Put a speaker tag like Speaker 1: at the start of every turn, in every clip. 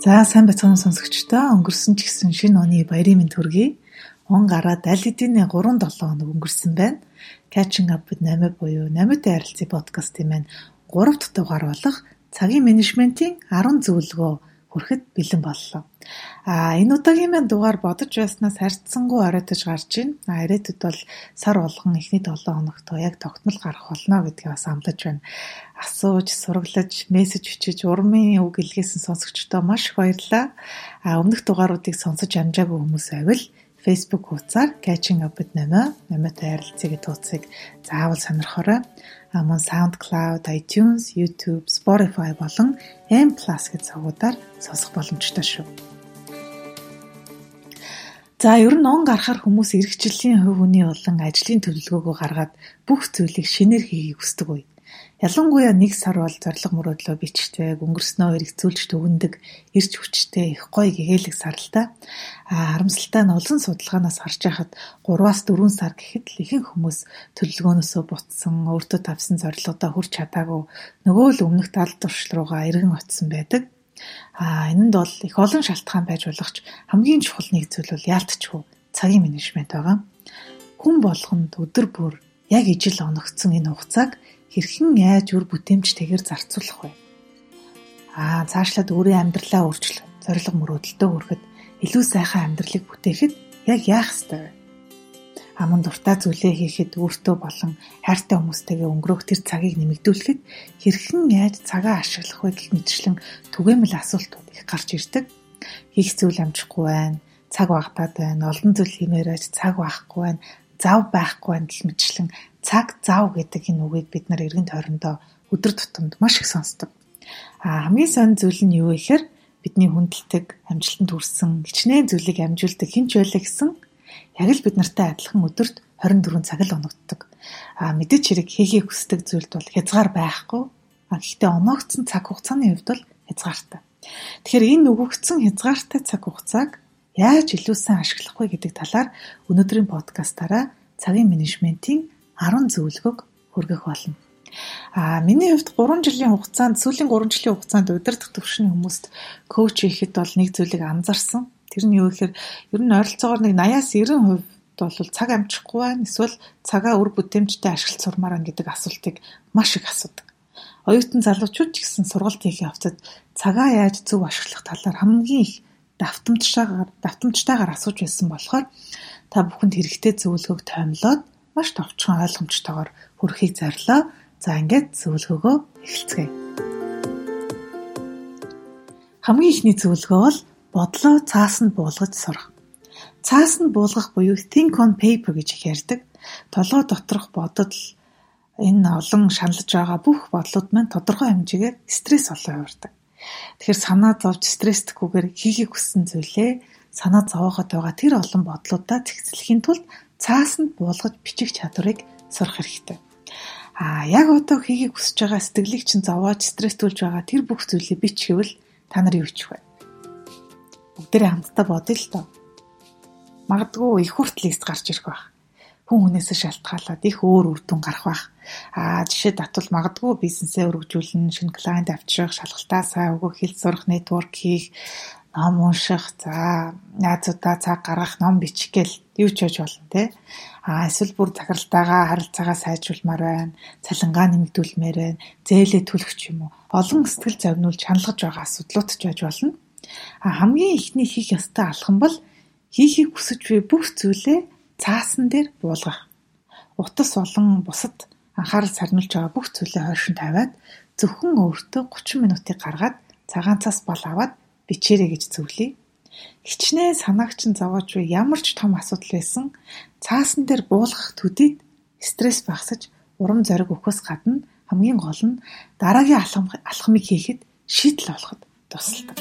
Speaker 1: За сайн бацхан сонсогчдоо өнгөрсөн ч гэсэн шинэ оны баярын мэнд хүргэе. Он гараад аль хэдийн 3 7 хоног өнгөрсөн байна. Catching up with Name буюу Намитай харилцаа подкастын маань 3 дахь дугаар болох цагийн менежментийн 10 зөвлөгөө хүрэхэд бэлэн боллоо. А энэ удаагийн маань дугаар бодож байснаас харьцангуй оройтож гарч байна. А ирээдүйд бол сар болгон эхний 7 хоногт яг тогтмол гарах болно гэдгийг бас амлаж байна. Асууж, сураглаж, мессеж бичиж, урмын үг илгээсэн сонсогчдоо маш их баярлалаа. А өмнөх дугааруудыг сонсож амжаагүй хүмүүс байвал Facebook хуудасаар Catching Up with Nana, намайтай харилцаа гэдэг хуудсыг заавал сонирхорой. А мөн SoundCloud, iTunes, YouTube, Spotify болон M+ гэж цагуудаар сонсох боломжтой шүү. За ер нь он гарахаар хүмүүс эрхчлэлийн хувь хүний болон ажлын төлөвлөгөөгөө гаргаад бүх зүйлийг шинээр хийхийг хүсдэг үе. Ялангуяа нэг сар бол зориг мөрөөдлөө бичдэг, өнгөрснөө хэрэгцүүлж төгөндөг, эрч хүчтэй их гоё гэгээлэг сар л та. А харамсалтай нь олон судалгаанаас харж байхад 3-аас 4 сар гэхэд л ихэнх хүмүүс төлөвлөгөөнөөсөө бутсан, өөртөө тавьсан зорилгодоо хүрч чадаагүй нөгөө л өмнөх тал туршил руугаа эргэн очсон байдаг. А энэнд бол их олон шалтгаан байж болох ч хамгийн чухал нэг зүйл бол яалтчгүй цагийн менежмент байгаа. Хүн болгонд өдөр бүр яг ижил оногдсон энэ хугацааг хэрхэн яаж үр бүтээмжтэйгээр зарцуулах вэ? Аа цаашлаад өөрийн амьдралаа өөрчлөх, зориг мөрөөдөлтөө хүрэхэд илүү сайхан амьдралыг бүтээхэд яг яах ёстой вэ? Аман дуртай зүйлээ хийхэд өөртөө болон хайртай хүмүүстэйгээ өнгөрөх тэр цагийг нэмэгдүүлэхэд хэрхэн яаж цагаа ашиглах вэ гэх мэтчлэн түгээмэл асуултууд их гарч ирдэг. Хийх зүйл амжихгүй байна, цаг багтаад байна, олон зүйл хиймээр байж цаг байхгүй байна, зав байхгүй байна гэх мэтчлэн цаг зав гэдэг энэ үгийг бид нар эргэн тойрондоо өдөр тутамд маш их сонсдог. А хамгийн сонь зүйл нь юу вэ гэхээр бидний хүндэлдэг, амжилтанд хүрсэн, хичнээн зүйлийг амжуулдаг хинч байлаа гэсэн яг л бид нартай адилхан өдөрт 24 цаг л оногддог. А мэдээч хэрэг хийхийг хүсдэг зүйлд бол хязгаар байхгүй. А гэхдээ оноогдсон цаг хугацааны хувьд бол хязгаартай. Тэгэхээр энэ өгөгдсөн хязгаартай цаг хугацааг яаж илүү сайн ашиглах вэ гэдэг талаар өнөөдрийн подкастаараа цагийн менежментийн 10 зөвлөгөөг хүргэх болно. А миний хувьд 3 жилийн хугацаанд сүүлийн 3 жилийн хугацаанд удирдах төвшний хүмүүст коуч хийхэд бол нэг зүйлийг анзаарсан. Тэр нь юу гэхээр ер нь ойролцоогоор нэг 80-аас 90% бол цаг амжихгүй байна. Эсвэл цагаа үр бүтээмжтэй ашиглаж сурмаар байна гэдэг асуултыг маш их асуудаг. Оюутан залуучууд ч гэсэн сургалт хийх явцад цагаа яаж зөв ашиглах талаар хамгийн их давтамжтайгаар давтамжтайгаар асууж байсан болохоор та бүхэнд хэрэгтэй зөвлөгөөг томилоод маш товчхон ойлгомжтойгоор хүрэхийг зарлаа. За ингээд зөвлөгөөгөө эхэлцгээе. Хамгийн ихний зөвлөгөө бол бодлоо цаасанд буулгаж сурах. Цаасанд буулгах буюу think on paper гэж их ярьдаг. Толгой доторх бодол энэ олон шаналж байгаа бүх бодлууд маань тодорхой хэмжээгээр стресс олоо явуулдаг. Тэгэхээр санаа зовж стресстгүйгээр хийхийг хүссэн зүйлээ санаа зовоогоод байгаа тэр олон бодлуудаа зэгцлэхийн тулд цаасанд буулгаж бичих чадварыг сурах хэрэгтэй. А яг одоо хийхийг хүсэж байгаа сэтгэлийг чинь зовоож стресстүүлж байгаа тэр бүх зүйлийг бичихвэл та нар юу хийх вэ? Бүгдээрээ хамтдаа бодъё л доо. Магадгүй их хүртэл лист гарч ирэх байх хүн хүнээсээ шалтгаалаад их өөр үр дүн гарах байх. Аа жишээ татвал магадгүй бизнесээ өргөжүүлнэ, шинэ клиент авчрах, шалгалтаа сайн өгөх, хэл сурах, нэтворк хийх, ном унших, за найзуудаа цаг гаргах, ном бичих гээл юу ч хийж болно те. Аа эсвэл бүр захиралтайгаа харилцаагаа сайжруулмаар байна, цалингаа нэмэгдүүлмээр байна, зээлээ төлөх юм уу. Олон сэтгэл зовниулж хандлагаж байгаа асуудлууд ч байж болно. Хамгийн ихний хийх ёстой алхам бол хийхийг хүсэж буй бүх зүйлээ цаасан дээр буулгах. Утас болон бусад анхаарал сарниулж байгаа бүх зүйлээ хойшин тавиад зөвхөн өөртөө 30 минутыг гаргаад цагаан цас бол аваад бичээрэй гэж зөвлөе. Хичнээн санаагч нь зовоож буй ямар ч том асуудал байсан цаасан дээр буулгах төдийд стресс багсаж урам зориг өгөхөөс гадна хамгийн гол нь дараагийн алхмыг хийхэд шийдэл олоход тусалдаг.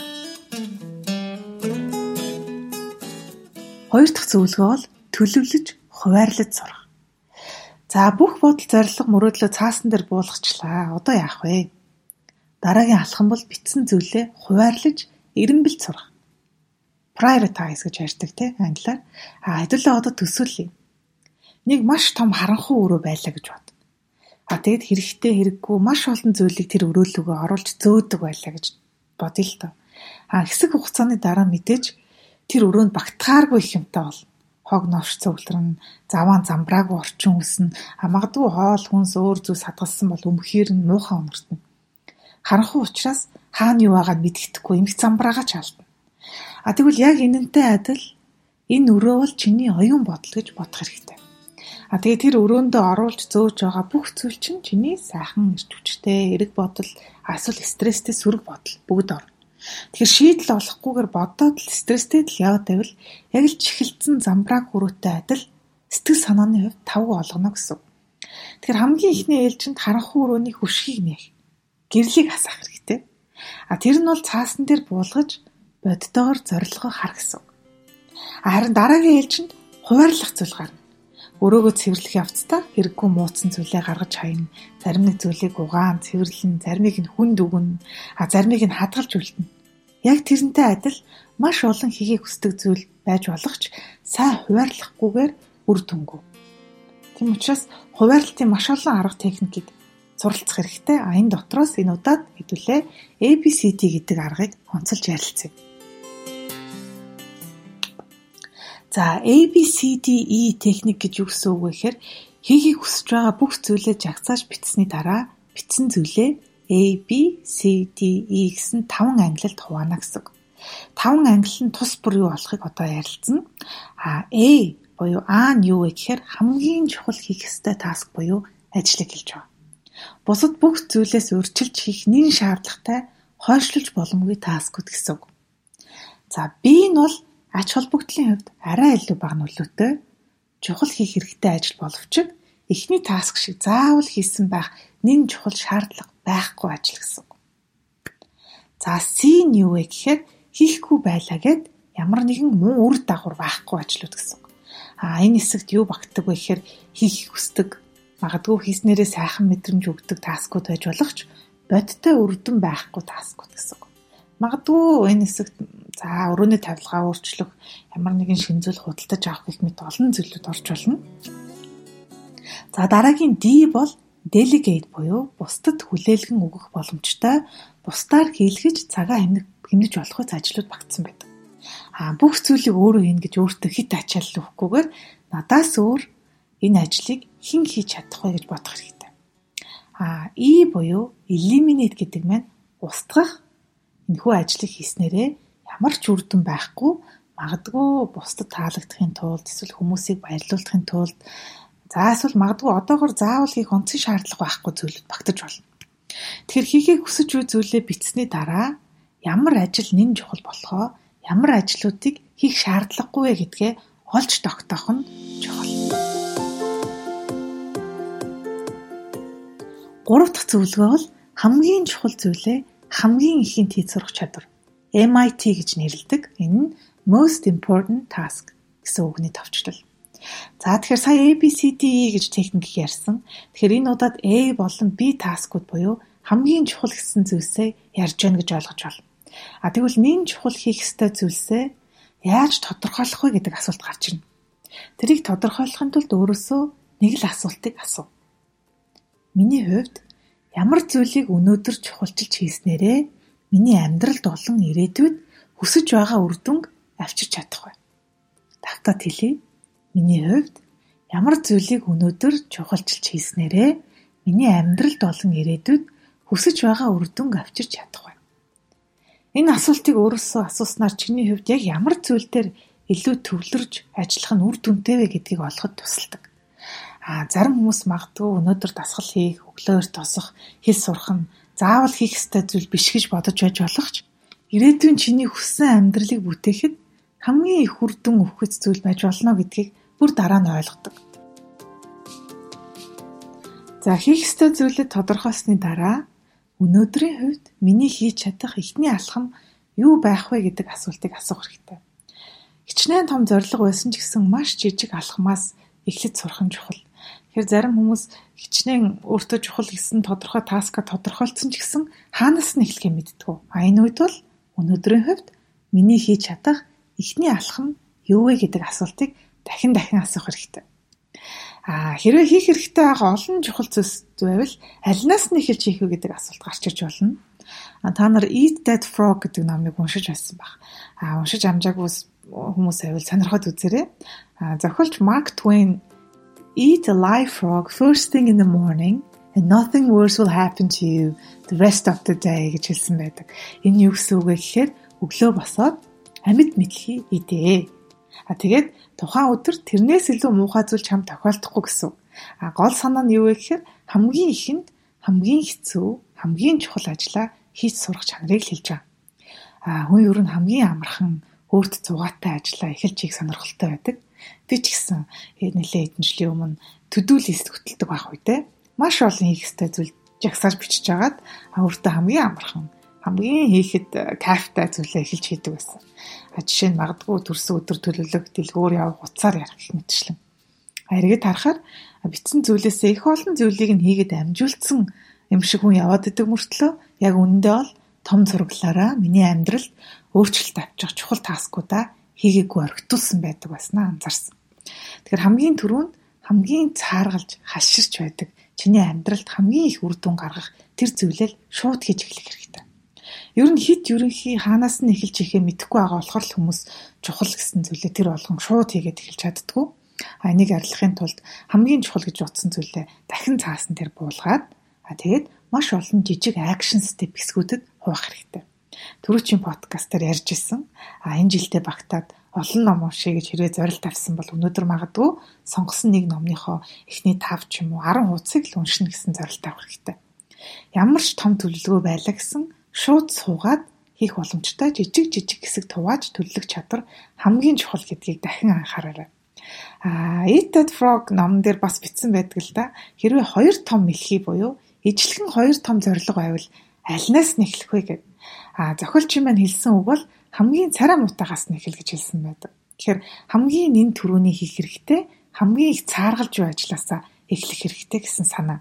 Speaker 1: Хоёр дахь зөвлөгөө бол төлөвлөж хуваарлаж сурах. За бүх бодол зорилго мөрөөдлөө цаасан дээр буулгачлаа. Одоо яах вэ? Дараагийн алхам бол битсэн зүйлээ хуваарлаж эренбэлж сурах. Prioritize гэж ярьдаг тийм англиар. А хэдүүлээ одоо төсөөлье. Нэг маш том харанхуй өрөө байлаа гэж бод. А тэгэд хэрэгтэй хэрэггүй маш олон зүйлийг тэр өрөөлөгөө оруулж зөөдөг байлаа гэж бодъё л доо. А хэсэг хугацааны дараа мэдээж тэр өрөөнд багтахааргүй их юмтай бол хог новш цугларна, заваан замбраагүй орчин үснэ, а магадгүй хоол хүнс өөр зүйл садгалсан бол өмхөр нь муухай өнгөртнө. Харанхуй учраас хаана юу байгааг мэддэхгүй эмх замбраагаа ч алдна. А тэгвэл яг энэнтэй адил энэ өрөө бол чиний оюун бодол гэж бодох хэрэгтэй. А тэгээ тэр өрөөндөө оруулж зөөж байгаа бүх зүйл чинь чиний сайхан эрч хүчтэй, эрэг бодол, эсвэл стресстэй сөрөг бодол бүгд орно. Тэгэхээр шийдэл олохгүйгээр бодоод л стресстэй л яваад байвал яг л чихэлцэн замбрааг хүрээтэй адил сэтгэл санааны хувьд тавг олгоно гэсэн. Тэгэхээр хамгийн ихний ээлжинд харанхуй өрөөний хөшгийг нээх, гэрлийг хасах хэрэгтэй. А тэр нь бол цаасан дээр буулгаж боддоор зорилгоо хар гэсэн. Харин дараагийн ээлжинд хуваарлах зүйл гарна өрөөгөө цэвэрлэх явцдаа хэрэггүй мууцсан зүйлээ гаргаж хайна. Зарим нэг зүйлийг угаан, цэвэрлэн, заримыг нь хүнд өгнө, а заримыг нь хадгалж үлдэнэ. Яг тэрнтэй адил маш олон хийхийг хүсдэг зүйл байж болох ч сайн хуваарлахгүйгээр үр дүнгүй. Тийм учраас хуваарлтын маш олон арга техникийг суралцах хэрэгтэй. А энэ дотроос энэ удаад хэдүүлээ ABCD гэдэг аргыг онцолж ярилцъя. За ABCDE техник гэж юу гэсэн үг вэ гэхээр хийхийг хүсэж байгаа бүх зүйлээ жагсааж бичсэний дараа бичсэн зүйлээ A, B, C, D, E гэсэн таван ангилалд хуваана гэсэн үг. Таван ангилал нь тус бүр юу болохыг одоо ярилцсан. А A буюу А нь юу вэ гэхээр хамгийн чухал хийх ёстой таск буюу ажлыг хэлж байгаа. Бусад бүх зүйлээс урьдчилж хийх нэн шаардлагатай хойшлуулж боломгүй таскууд гэсэн үг. За B нь бол ач холбогдлын хувьд арай илүү бага нөлөөтэй чухал хийх хэрэгтэй ажил боловч эхний таск шиг заавал хийсэн байх нэн чухал шаардлага байхгүй ажил гэсэн. За C нь юу вэ гэхээр хийхгүй байлаа гэд ямар нэгэн муу үр дагавар байхгүй ажлууд гэсэн. А энэ хэсэгт юу багтдаг вэ гэхээр хийх хүсдэг магадгүй хийснээрээ сайхан мэдрэмж өгдөг таскууд байж болох ч бодтой үрдэн байхгүй таскууд гэсэн. Магадгүй энэ хэсэгт за өрөөний тавилгаа өөрчлөх ямар нэгэн шинжүүл худалдаж авах гэх мэт олон зүйлүүд орж болно. За дараагийн D бол delegate буюу бусдад хүлээлгэн өгөх боломжтой бусдаар хийлгэж цагаа хэмнэх хэмнэж болох үс ажлууд багтсан байдаг. А бүх зүйлийг өөрөө хийн гэж өөртөө хит ачаалал өгөхгүйгээр надаас өөр энэ ажлыг хэн хийж чадах вэ гэж бодох хэрэгтэй. А E буюу eliminate гэдэг маань устгах энэхүү ажлыг хийснээрээ ямар ч үр дүн байхгүй магадгүй бусдад таалагдахын тулд эсвэл хүмүүсийг баярлуулахын тулд за эсвэл магадгүй одоогор заавал хийх онцгой шаардлага байхгүй зүйлүүд багтаж болно. Тэгэхээр хийхийг хүсэж буй зүйлээ бичсний дараа ямар ажил нэн чухал болохоо ямар ажлуудыг хийх шаардлагагүй вэ гэдгээ олж тогтоох нь чухал. Гурав дахь зөвлөгөө бол хамгийн чухал зүйлээ хамгийн ихэнд хийж сурах чадвар. MIT гэж нэрлэдэг. Энэ нь Most Important Task гэсэн үгний товчлол. За тэгэхээр сая ABCDE гэж техник ярьсан. Тэгэхээр энэ удаад A болон B таскууд буюу хамгийн чухал гэсэн зүйлсээ ярьж байна гэж ойлгож байна. А тэгвэл нэн чухал хийх ёстой зүйлсээ яаж тодорхойлох вэ гэдэг асуулт гарч ирнэ. Тэрийг тодорхойлохын тулд өөрөөсөө нэг л асуултыг асуу. Миний хувьд Ямар зүйлийг өнөөдөр чухалчилж хийснээрээ миний амьдралд олон ирээдүйд хүсэж байгаа үр дүнг авчирч чадах вэ? Давтаад хэлье. Миний хувьд ямар зүйлийг өнөөдөр чухалчилж хийснээрээ миний амьдралд олон ирээдүйд хүсэж байгаа үр дүнг авчирч чадах вэ? Энэ асуултыг өөрөөсөө асууснаар чиний хувьд яг ямар зүйл дээр илүү төвлөрж ажиллах нь үр дүнтэй вэ гэдгийг олоход тусалдаг. А зарим хүмүүс магадгүй өнөөдөр дасгал хийх, өглөөр тосох, хэл сурах нь заавал хийх ёстой зүйл биш гэж бодож байж болох ч ирээдүйн чиний хүссэн амьдралыг бүтээхэд хамгийн их үр дүн өгөх зүйл байж болно гэдгийг бүр дараа нь ойлгодог. За хийх ёстой зүйлээ тодорхойлсны дараа өнөөдрийн хувьд миний хийж чадах ихний алхам юу байх вэ гэдэг асуултыг асуух хэрэгтэй. Хичнээн том зорилго байсан ч гэсэн маш жижиг алхмаас эхлэж сурах нь чухал. Тэгэхээр зарим хүмүүс хичнээн өөртөө чухал гэсэн тодорхой таска тодорхойлцсон ч гэсэн хаанаас нь эхлэхээ мэддэг. А энэ үед бол өнөөдрийн хувьд миний хийж чадах эхний алхам юу вэ гэдэг асуултыг дахин дахин асуух хэрэгтэй. А хэрвээ хийх хэрэгтэй байгаа олон чухал зүйлс байвал алинаас нь эхэлж хийх вэ гэдэг асуулт гарч иж болно. Та нар Eat That Frog гэдэг номыг уншиж байсан баг. А уншиж амжаагүй хүмүүс байвал сонирхоод үзээрэй. А зохиолч Mark Twain Eat a live frog first thing in the morning and nothing worse will happen to you the rest of the day гэж хэлсэн байдаг. Энэ юу гэсэн үг вэ гэхээр өглөө босоод амьд мэдлхий идээ. А тэгээд тухайн өдөр тэрнээс илүү муухай зүйл чам тохиолдохгүй гэсэн. А гол санаа нь юу вэ гэхээр хамгийн ихэнд хамгийн хэцүү, хамгийн чухал ажлаа хийж сурах чанарыг хэлж байгаа. А хүн ер нь хамгийн амархан өөрт зугаатай ажлаа эхэлж хийх сонирхолтой байдаг. Би ч гэсэн нэлээд хэдэн жилийн өмнө төдөө лист хөтэлдэг байх үедээ маш олон хийх ёстой зүйл жагсааж бичиж агаад өөртөө хамгийн амархан хамгийн хийхэд кайфтай зүйлээ эхэлж хийдэг байсан. А жишээ нь магадгүй төрсөн өдөр төлөвлөх, дэлгүүр явах, уцаар ярих гэх мэтчлэн. Эргээд харахаар битсэн зүйлээсээ их олон зүйлийг нь хийгээд амжуулсан юм шиг хүн яваад идэг мөртлөө яг үндэ бол том зураглаараа миний амьдралд өөрчлөлт авчих чухал таскуудаа хийгээгүй орхитуулсан байдаг байснаа анзаарсан. Тэгэхээр хамгийн түрүүнд хамгийн цааргалж хаширч байдаг чиний амьдралд хамгийн их үр дүн гаргах тэр зүйлээ шууд хийж эхлэх хэрэгтэй. Ер нь хит ерөнхий хаанаас нь эхэлж ихээ мэдэхгүй байгаа болохоор л хүмүүс чухал гэсэн зүйлээ тэр болгон шууд хийгээд эхэлж чаддгүй. А энийг арилгахын тулд хамгийн чухал гэж утсан зүйлээ дахин цаасан дээр буулгаад а тэгээд маш олон жижиг акшн степ хэсгүүдэд хуваах хэрэгтэй. Төрөчийн подкастаар ярьж исэн. А энэ жилдээ багтаад олон ном уншия гэж хэрвээ зорилт тавьсан бол өнөөдөр магадгүй сонгосон нэг номныхоо эхний 5 ч юм уу 10 хуудсыг л уншина гэсэн зорилт авах хэрэгтэй. Ямар ч том төлөвлөгөө байлаа гэсэн шууд суугаад хийх боломжтой жижиг жижиг хэсэг тувааж төлөвлөх чадвар хамгийн чухал гэдгийг дахин анхаараарай. А Eat That Frog номон дээр бас бичсэн байдаг л да. Хэрвээ хоёр том мэлхий буюу ижлэгэн хоёр том зорилго байвал альнаас нь эхлэх вэ гэв. А зохиолчийн маань хэлсэн үг бол хамгийн царай муутагаас нь эхэл гэж хэлсэн байдаг. Тэгэхээр хамгийн нэн төрөний хийх хэрэгтэй, хамгийн их цааргалж буй ажилласаа эхлэх хэрэгтэй гэсэн санаа.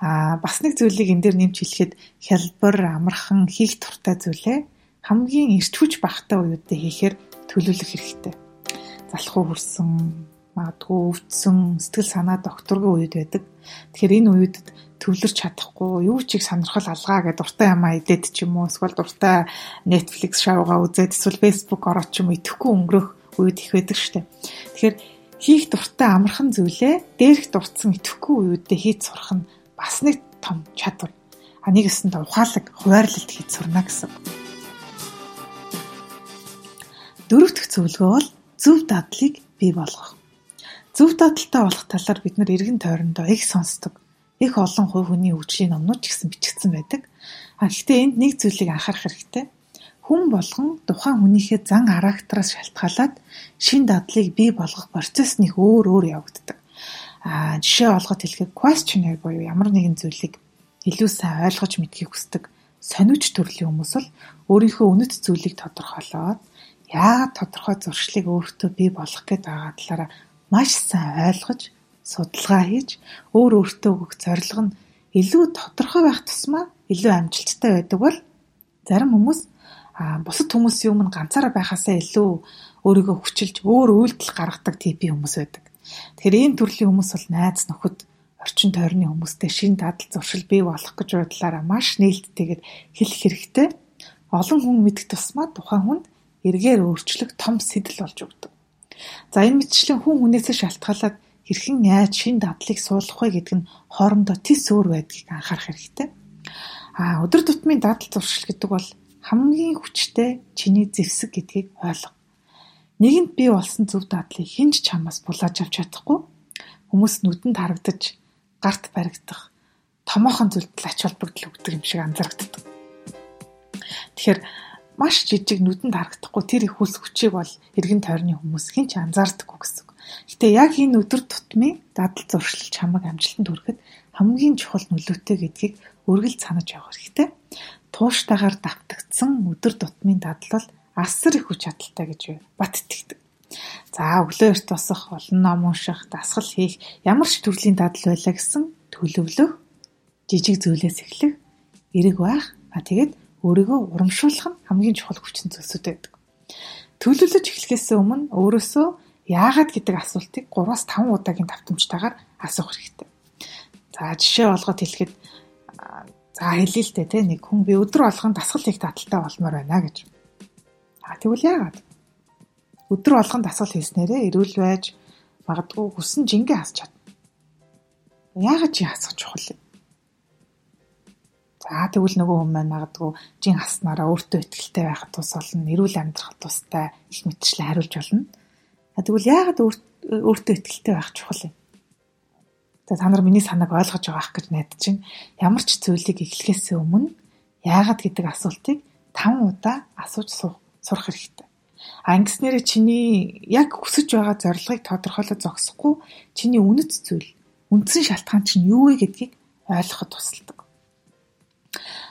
Speaker 1: А бас нэг зүйлийг энэ дээр нэмж хэлэхэд хялбар, амархан хийх туртай зүйлээ хамгийн эрч хүч багтай үеүдээ хийхээр төлөвлөх хэрэгтэй залхуу хүрсэн, магадгүй өвдсөн, сэтгэл санаа докторгүй үед байдаг. Тэгэхээр энэ үедэд төвлөрч чадахгүй, юу чиг сонирхол алгаа гэдэг дуртай юмаа идээд ч юм уу, эсвэл дуртай Netflix шоугаа үзээд эсвэл Facebook ороод ч юм идэхгүй өнгөрөх үед их байдаг штеп. Тэгэхээр хийх дуртай амархан зүйлээ дээрх дурдсан идэхгүй үедээ хийж сурах нь бас нэг том чадвар. А нэг өсөнд ухаалаг, хуваарлалт хийж сурна гэсэн. Дөрөв дэх зөвлөгөө бол зөв дадлыг бий болгох. Зөв дадалтай болох талаар бид нар эргэн тойрондоо их сонсдог. Их олон хувь хүний хөгжлийн номнууд ч гэсэн бичигдсэн байдаг. А гэхдээ энд нэг зүйлийг анхаарах хэрэгтэй. Хүн болгон тухайн хүнийхээ зан характераас шалтгаалаад шин дадлыг бий болгох процесс нэг өөр өөр явагддаг. А жишээ олгоод хэлэхэд questionnaire буюу ямар нэгэн зүйлийг илүү сайн ойлгож мэдхийг хүсдэг сониуч төрлийн хүмүүс бол өөрийнхөө үнэт зүйлийг тодорхойлоод яагаад тодорхой зуршлыг өөртөө бий болгох гээд байгаа талаараа маш сайн ойлгож, судалгаа хийж, өөр өөртөө өгөх зорилго нь илүү тодорхой байх тусмаа илүү амжилттай байдаг бол зарим хүмүүс бусад хүмүүсийн өмнө ганцаараа байхасаа илүү өөрийгөө хүчилж өөр үйлдэл гаргадаг типийн хүмүүс байдаг. Тэгэхээр ийм төрлийн хүмүүс бол найз нөхөд орчин тойрны хүмүүстэй шин дадал зуршил бий болох гэж байдлаараа маш нээлттэйгээр хэлэх хэрэгтэй. Олон хүн мэдэх тусмаа тухайн хүнд эргээр өөрчлөх том сэтэл болж өгдөг. За энэ мэтчлэн хүн хүнээсээ шалтгаалаад хэрхэн яаж шин дадлыг суулгах вэ гэдэг нь хоорондоо тис өөр байдгийг анхаарах хэрэгтэй. А өдөр тутмын дадал зуршил гэдэг бол хамгийн хүчтэй чиний зэвсэг гэдгийг ойлго. Нэгэнт бий болсон зөв дадлыг хинж чамаас булааж авч чадахгүй хүмүүс нүдэнд харагдаж гарт баригдах томоохон зүйлд ач холбогдол өгдөг юм шиг анзаардаг. Тэгэхээр маш жижиг нүдэнд харагдахгүй тэр их хүс хүчийг бол эргэн тойрны хүмүүс хэн ч анзаардаггүй гэсэн. Гэтэ яг энэ өдөр тутмын дадал зуршил чамаг амжилтанд хүрэхэд хамгийн чухал нөлөөтэй гэдгийг өргөл санаж явах хэрэгтэй. Тууштайгаар давтагдсан өдөр тутмын дадал бол асар их хүч чадалтай гэж бат итгэдэг. За өглөө эрт босох, олон ном унших, дасгал хийх ямар ч төрлийн дадал байлаа гэсэн төлөвлөх, жижиг зүйлээс эхлэх, эрэг байх, а тэгээд өөрийгөө урамшуулах нь хамгийн чухал хүчин зүйлсүүд байдаг. Төлөвлөж эхлэхээс өмнө өөрөөсөө яагаад гэдэг асуултыг 3-5 удаагийн давтамжтайгаар асуух хэрэгтэй. За жишээ олгоод хэлэхэд За хэлээ л дээ те нэг хүн би өдөр болгон дасгал хийх таталтай болмоор байна гэж. А тэгвэл яагаад? Өдөр болгон дасгал хийснээрээ эрүүл байж магадгүй хүссэн жингээ хасч чадна. Яагаад чи хасах чухал юм? За тэгвэл нөгөө хүн маань магадгүй жин хаснараа өөртөө ихтэй байхад тус болно, эрүүл амьдрахад тустай их мэтчлээ хариулж болно. Тэгвэл яагаад өөртөө ихтэй байх чухал юм? За та нар миний санааг ойлгож байгаах гэж найдаж байна. Ямар ч зүйлийг эхлэхээс өмнө яагаад гэдэг асуултыг 5 удаа асууж сурах хэрэгтэй. А ингэснээрээ чиний яг хүсэж байгаа зорилгыг тодорхойлож зогсохгүй чиний үнэт зүйл, үндсэн шалтгаан чинь юу вэ гэдгийг ойлгоход тусалдаг.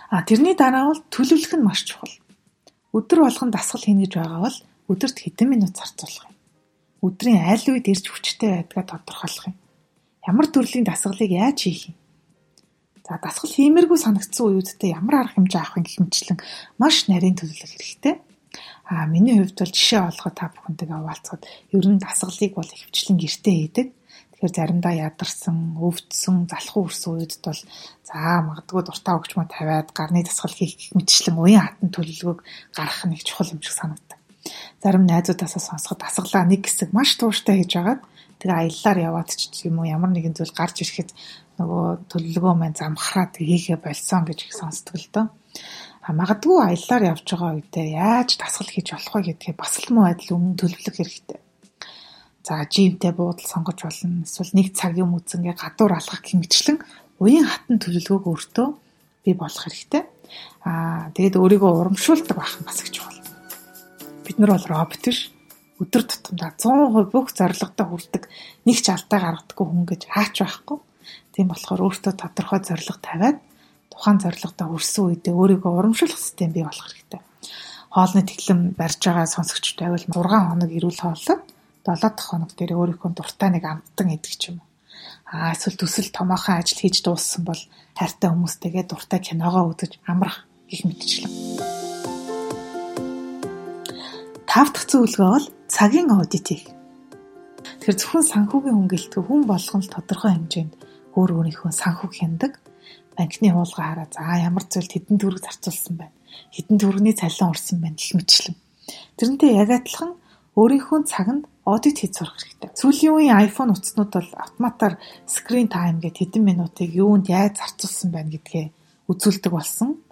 Speaker 1: А тэрний дараа бол төлөвлөх нь маш чухал. Өдөр болгон дасгал хийнэ гэж байгаа бол өдөрт хэдэн минут зарцуулах юм. Өдрийн аль үед ирж хүчтэй байдгаа тодорхойлох юм. Ямар төрлийн дасгалыг яаж хийх юм? За дасгал хиймэргүй санагдсан үеүдтэй ямар арга хэмжээ авах мэтчлэн маш нарийн төлөвлөх хэрэгтэй. Аа миний хувьд бол жишээ олгоод та бүхэнтэйгээ хуваалцахад ер нь дасгалыг бол ихвчлэн гэртээ хийдэг. Тэгэхээр заримдаа ядарсан, өвдсөн, залхуу өрсөн үед бол за магадгүй дуртай өгчмөө тавиад гарны дасгал хийх мэтчлэн уян хатан төлөвлөгөөг гаргах нэг чухал юм шиг санагдав. Зарим найзуудаасаа сонсоход дасгалаа нэг хэсэг маш тууштай хийж агаад тэгээ аяллаар яваад ч юм уу ямар нэгэн зүйл гарч ирэхэд нөгөө төлөвлөгөө маань замхраад хийгээ болсон гэж их сонсдог л доо. А магадгүй аяллаар явж байгаа үедээ яаж дасгал хийж болох вэ гэдгийг бас л муу адил өмнө төлөвлөх хэрэгтэй. За жимтэй буудал сонгож болно. Эсвэл нэг цагийн үзэнгээ гадуур алхах гэмчлэн уян хатан төлөвлөгөөг өөртөө бий болох хэрэгтэй. Аа тэгээд өөрийгөө урамшуулдаг байх нь бас их чухал. Бид нар бол робот биш. Өдөр тутамдаа 100% бүх зорилгодоо хүрдэг нэг ч алдаа гаргадаггүй хүн гэж хаач байхгүй. Тийм болохоор өөртөө тодорхой зорилго тавиад тухайн зорилгодоо хүрсэн үедээ өөрийгөө урамшуулах систем бий болох хэрэгтэй. Хоолны тэглэм барьж байгаа сонсогчд байвал 6 хоног эрүүл хооллоод 7 дахь хоног дээр өөрийнхөө дуртай нэг амттан идэх ч юм уу. Аа эсвэл төсөл томоохон ажил хийж дууссан бол хайртай хүмүүстэйгээ дуртай киногоо үзэж амрах гэх мэтчлэн. Тав дахь зөвлөгөө бол цагийн аудит хийх. Тэгэхээр зөвхөн санхүүгийн хөнгөлтгөө хүн болгон л тодорхой хэмжээнд өөр өөрийнхөө санхүүг хяндаг банкны хуулгаа хараа за ямар зүйлд хэдэн төгрөг зарцуулсан байна. Хэдэн төгрөгийн цалин урсан байна гэх мэтчлэн. Тэрнтэй яг адилхан өөрийнхөө цаганд аудит хийж сурах хэрэгтэй. Сүүлийн үеийн iPhone утаснууд бол автоматар screen time гэдэг хэдэн минутыг юунд яаж зарцуулсан байна гэдгээ үзүүлдэг болсон.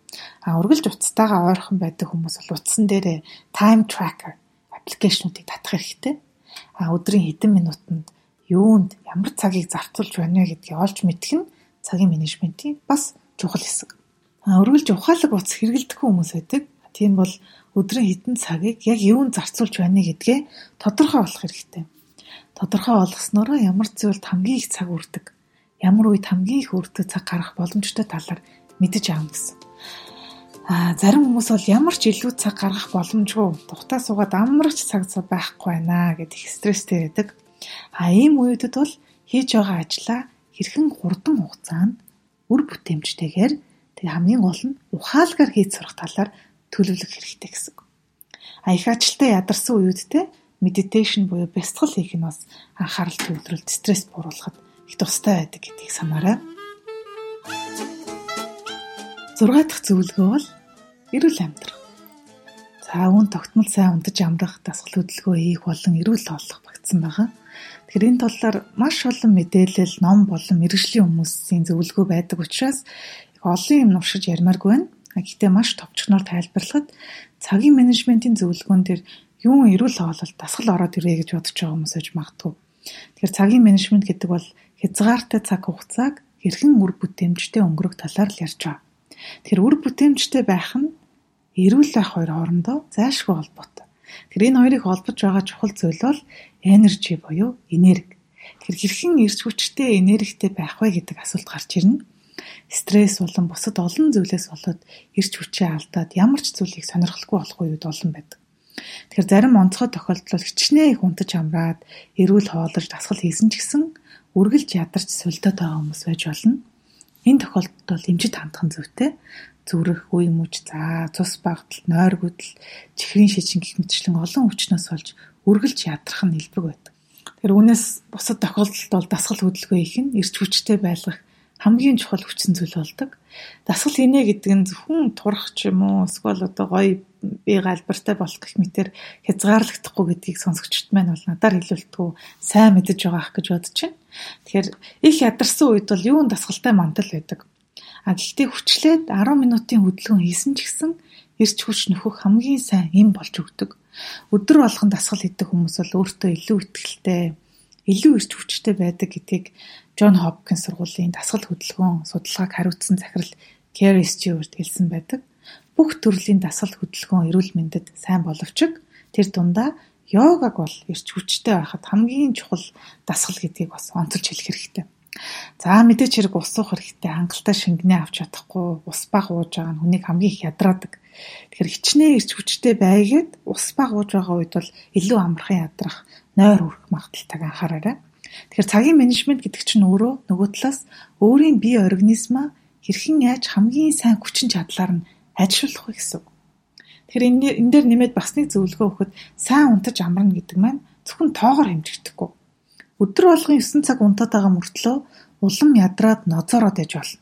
Speaker 1: А үргэлж утастайгаа ойрхон байдаг хүмүүс бол утсан дээрээ time tracker аппликейшнуудыг татах хэрэгтэй. А өдрийн хэдэн минутанд юунд ямар цагийг зарцуулж байна вэ гэдгийг олж мэдэх нь цагийн менежментийн бас чухал хэсэг. Өргөлж ухаалаг утас хэрэгэлдэх хүмүүс байдаг. Тийм бол өдрийн хэдэн цагийг яг юунд зарцуулж байна гэдгээ тодорхой болох хэрэгтэй. Тодорхой болгосноор ямар зүйлд хамгийн их цаг үрдэг, ямар үед хамгийн их өртөө цаг гаргах боломжтой талаар мэдэж аав гэсэн. А зарим хүмүүс бол ямар ч илүү цаг гаргах боломжгүй тухтаа суугаад амарч цаг цаг байхгүй байна гэдэг стресстэй байдаг. А ийм үедэд бол хийж байгаа ажлаа хэрхэн хурдан хугацаанд үр бүтээмжтэйгээр тэг хамгийн гол нь ухаалгаар хийж сурах талаар төлөвлөх хэрэгтэй гэсэн. А их ажилтаа ядарсан үеүдтэй медитейшн буюу бясалгал хийх нь бас анхаарал төвлөрөлт стресс бууруулахад их тустай байдаг гэдгийг санаарай. 6 дахь зөвлөгөө бол эрүүл амьдрах. За үүн тогтмол сайн унтаж амрах, дасгал хөдөлгөөн хийх болон эрүүл хооллох багтсан байгаа. Тэгэхээр энэ талаар маш олон мэдээлэл, ном болон мэрэгжлийн хүмүүсийн зөвлөгөө байдаг учраас олон юм уншиж ярмааргүй байна. Гэхдээ маш товчгоноор тайлбарлахад цагийн менежментийн зөвлөгөөн дээр юу эрүүл хоолол дасгал ороод ирээ гэж бодож байгаа хүмүүс аж магадгүй. Тэгэхээр цагийн менежмент гэдэг бол хязгаартай цаг хугацааг хэрхэн үр бүтээмжтэй өнгөрөх талаар л ярьж байгаа. Тэгэхээр үр бүтээмжтэй байх нь эрүүл байх хоёр хоорондоо зайлшгүй холбоотой. Тэгэхээр энэ хоёрыг холбож байгаа чухал зүйл бол энержи буюу энерги. Тэгэхээр хэрхэн эрч хүчтэй энергитэй байх вэ гэдэг асуулт гарч ирнэ. Стресс болон бусад олон зүйлээс болоод эрч хүчээ алдаад ямар ч зүйлийг сонирхолгүй болох үед олон байдаг. Тэгэхээр зарим онцгой тохиолдолд хичнээн их унтаж амраад эрүүл хоолож дасгал хийсэн ч гэсэн үргэлж ядарч сулдаад байгаа хүмүүс байж болно. Энэ тохиолдолд бол эмчит хандах нь зүйтэй зүрх, үе мөч, за цус багтал, нойр гүдэл, чихрийн шижин гэх мэтчлэн олон өвчнөөс болж үргэлж ядрах нь илбэг байдаг. Тэгэхээр үүнээс бусад тохиолдолд бол дасгал хөдөлгөөн их нь эрч хүчтэй байлгах хамгийн чухал хүчин зүйл болдог. Дасгал хийнэ гэдэг нь зөвхөн турах ч юм уу эсвэл одоо гоё би галбартай болох гэх мэтэр хязгаарлагдахгүй гэдгийг сонсогчд маань бол надаар хэлүүлтгүү сайн мэдэж байгаа ах гэж бодож байна. Тэгэхээр их ядарсан үед бол юун дасгалтай мандал байдаг. А гэхдээ хүчлээд 10 минутын хөдөлгөөн хийсэн ч гэсэн эрч хүч нөхөх хамгийн сайн юм болж өгдөг. Өдөр болгон дасгал хийдэг хүмүүс бол өөртөө илүү ихтэй, илүү эрч хүчтэй байдаг гэдгийг Джон Хопкинс сургуулийн дасгал хөдөлгөөн судалгааг хариуцсан захирал Kerry Stewart хэлсэн байдаг. Бүх төрлийн дасгал хөдөлгөөн эрүүл мэндэд сайн боловч тэр дундаа йогаг бол эрч хүчтэй байхад хамгийн чухал дасгал гэдгийг бас онцолж хэлэх хэрэгтэй. За мэдээч хэрэг ус суух хэрэгтэй, хангалттай шингэнээ авч чадахгүй, ус баг ууж байгаа нь хүнийг хамгийн их ядраадаг. Тэгэхээр хичнээн эрч хүчтэй байгээд ус баг ууж байгаа үед бол илүү амархан ядрах, нойр хүрэх магадaltaг анхаараарай. Тэгэхээр цагийн менежмент гэдэг чинь өөрөө нөгөө талаас өөрийн бие организмаа хэрхэн яаж хамгийн сайн хүчин чадлаар нь ажилуулах вэ гэсэн. Тэгэхээр энэ энэ дээр нэмээд бас нэг зөвлөгөө өгөхөд сайн унтаж амарна гэдэг маань зөвхөн тоогоор хэмжигдэхгүй. Өдөр болгон 9 цаг унтаад байгаа мөртлөө улам ядраад нозоороод яж болно.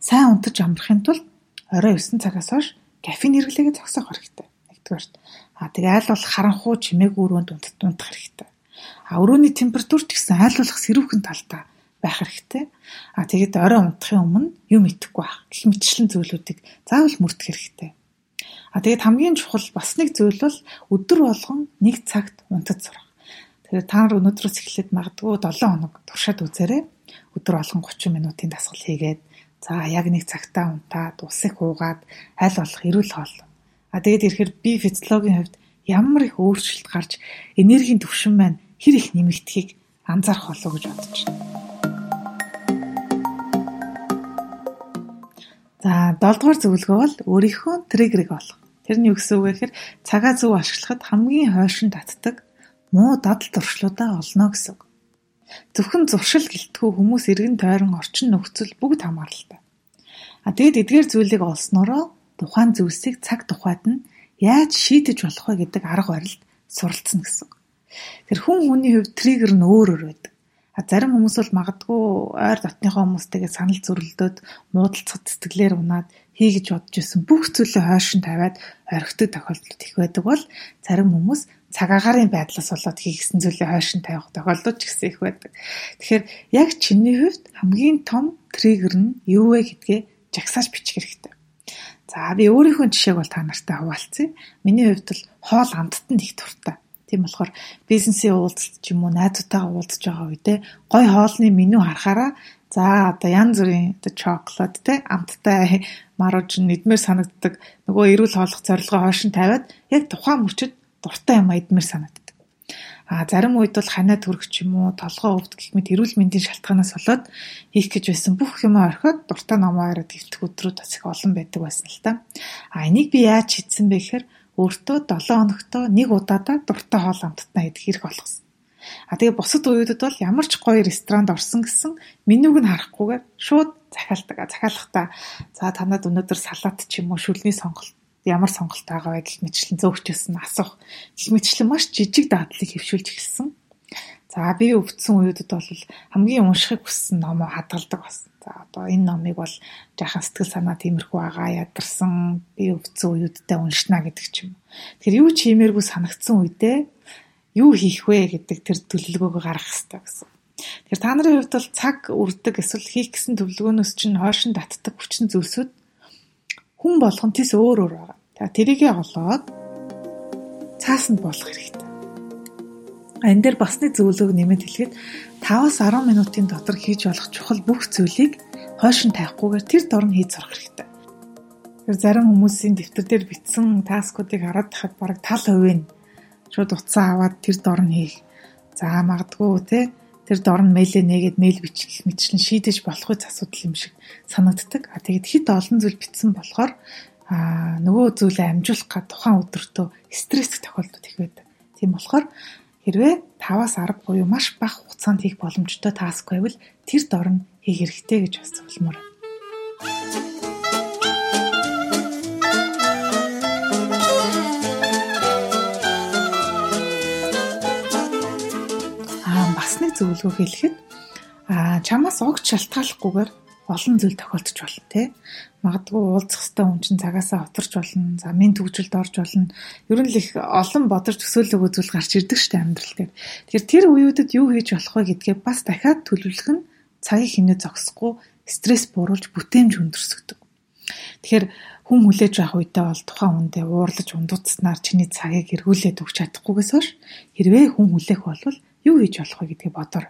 Speaker 1: Сайн унтаж амрахын тулд орой 9 цагаас хойш кофеин хэрэглээгээ зогсоох хэрэгтэй. Нэгдүгээрт. А тэгээ аль болох харанхуу чимээгүй өрөөнд унтах хэрэгтэй. А өрөөний температур ч гэсэн болох сэрүүхэн талтай байх хэрэгтэй. А тэгээд орой унтахын өмнө юм идэхгүй байх. Гэх мэтчлэн зүйлүүдийг заавал мөрдөх хэрэгтэй. А тэгээд хамгийн чухал бас нэг зүйл бол өдөр болгон нэг цагт унтаж сурах. Тэгэхээр та нар өнөөдрөөс эхлээд магадгүй 7 хоног туршаад үзээрэй. Өдөр болгон 30 минутын дасгал хийгээд за яг нэг цагтаа унтаад ус их уугаад аль болох эрүүл хоол. А тэгээд ирэхээр би физиологийн хувьд ямар их өөрчлөлт гарч энергийн түвшин маань хэр их нэмэгдэхийг анзаарах болов гэж бодож байна. За 7 дугаар зөвлөгөө бол өөрийнхөө триггерийг олох. Тэр нь юу гэсэн үг вэ гэхээр цагаа зөв ашиглахад хамгийн хойшин татдаг муу дадал туршлуудаа олно гэсэн үг. Зөвхөн зуршил гэлтгүү хүмүүс эргэн тойрон орчин нөхцөл бүгд хамааралтай. А тэгэд эдгээр зүйлийг олсноороо тухайн зүйлсийг цаг тухайд нь яаж шийдэж болох вэ гэдэг арга барилд суралцсан гэсэн. Тэр хүн хүний хувьд триггер нь өөр өөр байдаг. А зарим хүмүүс бол магадгүй ойр дотныхоо хүмүүстэйгээ санал зөрөлдөөд муудалцах сэтгэлээр унаад хийгэж бодож исэн бүх зүйлээ хойшин тавиад орхидог тохиолдол их байдаг бол зарим хүмүүс цаг агарын байдлаас болоод хийгсэн зүйлээ хойшин тавих тохиолдол ч гэсэн их байдаг. Тэгэхээр яг чиний хувьд хамгийн том триггер нь юу вэ гэдгээ жагсааж бичих хэрэгтэй. За би өөрийнхөө жишээг бол та нартай хуваалцъя. Миний хувьд бол хоол амттанд их дуртай. Тийм болохоор бизнесийн уулзалт ч юм уу найзуудтайгаа уулзж байгаа үедээ гой хоолны меню харахаараа за одоо янз бүрийн одоо чоколад те амттай маружин эдмэр санагддаг нөгөө эрүүл хооллох зорилгоо хойшин тавиад яг тухайн мөчөд дуртай юм эдмэр санагддаг. А зарим үед бол ханаа төрөх ч юм уу толгоо өвд гэх мэт эрүүл мэндийн шалтгаанаас болоод хийх гэж байсан бүх юм орхиод дуртай номоо хараад хэвтэх өдрүүд бас их олон байдаг байсан л та. А энийг би яаж хийдсэн бэ гэхээр өөртөө 7 хоногтоо нэг удаадаа дуртай хоол амттаа идэх хэрэг болгосон. А тэгээ бусад үеүүдэд бол ямар ч гоё ресторанд орсон гэсэн менюг нь харахгүйгээр шууд захиалдаг. Захиалахдаа за танад өнөөдөр салат ч юм уу шүлний сонголт ямар сонголт байгаа вэ гэх мэтчлэн зөөгчөөс нь асуух. Гэх мэтчлэн маш жижиг дадлыг хөвшүүлж эхэлсэн. За би өвдсөн үеүүдэд бол хамгийн уншихыг хүссэн номоо хадгалдаг болсон. За одоо энэ номыг бол жаахан сэтгэл санаа тиймэрхүү байгаа ядарсан би өвдсөн үеүдтэй уншина гэдэг ч юм. Тэгэхээр юу ч хиймээргүй санагдсан үедээ юу хийх вэ гэдэг тэр төлөвлөгөөгөө гаргах хэрэгтэй гэсэн. Тэгэхээр та нарын хувьд бол цаг үрдэг эсвэл хийх гэсэн төлөвлөгөөнөөс чинь хойшин татдаг хүчин зүйлсүүд хүн болгон тис өөр өөр байгаа. За тэрийгэ олоод цаасанд болох хэрэгтэй. Энэ дээр бас нэг зөвлөгөө нэмэт хэлэхэд 5-10 минутын дотор хийж болох чухал бүх зүйлийг хойшин тавихгүйгээр тэр дорн хийж сурах хэрэгтэй. Тэр зарим хүмүүсийн дэвтэр дээр бичсэн таскуудыг хараад тахад бараг тал хувийн шууд утсаа аваад тэр дорн хийх. За магадгүй те тэр дорн мэйлээ нээгээд мэйл бичих мэтчлэн шийдэж болох үс асуудал юм шиг санагддаг. А тэгэд хит олон зүйл бичсэн болохоор а нөгөө зүйлээ амжуулах га тухайн өдөртөө стресс тохиолдод их байдаг. Тийм болохоор Хэрвээ 5-аас 10 буюу маш бага хугацаанд хийх боломжтой таск байвал тэр дор нь хийх хэрэгтэй гэж бас зөвлөмөр. Аа бас нэг зөвлөгөө хэлэхэд аа чамаас огт шалтгааллахгүйгээр олон зүйл тохиолдож болно тий. Магадгүй уулзах хэвээр хүн чинь цагаасаа оторч болно, замын төвжөлд орж болно. Ер нь л их олон бодож төсөөлөг үзүүл гарч ирдэг штэ амьдрал дээр. Тэгэхээр тэр үеүүдэд юу хийж болох вэ гэдгээ бас дахиад төлөвлөх нь цагийг хинээ зогсохгүй стресс бууруулж бүтээмж өндөрсгдөг. Тэгэхээр хүн хүлээж авах үедээ бол тухайн хүндээ уурлаж ундууцснаар чиний цагийг эргүүлээд өгч чадахгүйгээс хойш хэрвээ хүн хүлээх бол юу хийж болох вэ гэдгийг бодоор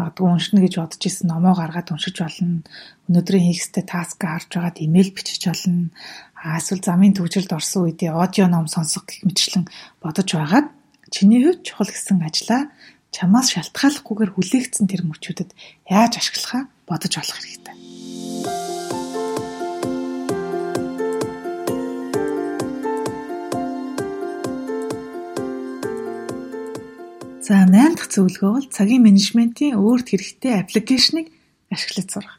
Speaker 1: магадгүй уншина гэж бодож исэн номоо гаргаад уншиж болно. Өнөөдрийн хийхстэй таск харж байгаад имэйл бичиж болно. Эсвэл замын төвжилд орсон үедээ аудио ном сонсох гэх мэтчлэн бодож байгаад чиний хувьд чухал гэсэн ажлаа чамаас шалтгааллахгүйгээр хүлээгдсэн тэр мөчүүдэд яаж ашиглахаа бодож олох хэрэгтэй. За 8 дахь зөвлөгөө бол цагийн менежментийн өөрт хэрэгтэй аппликейшнийг ашиглаж сурах.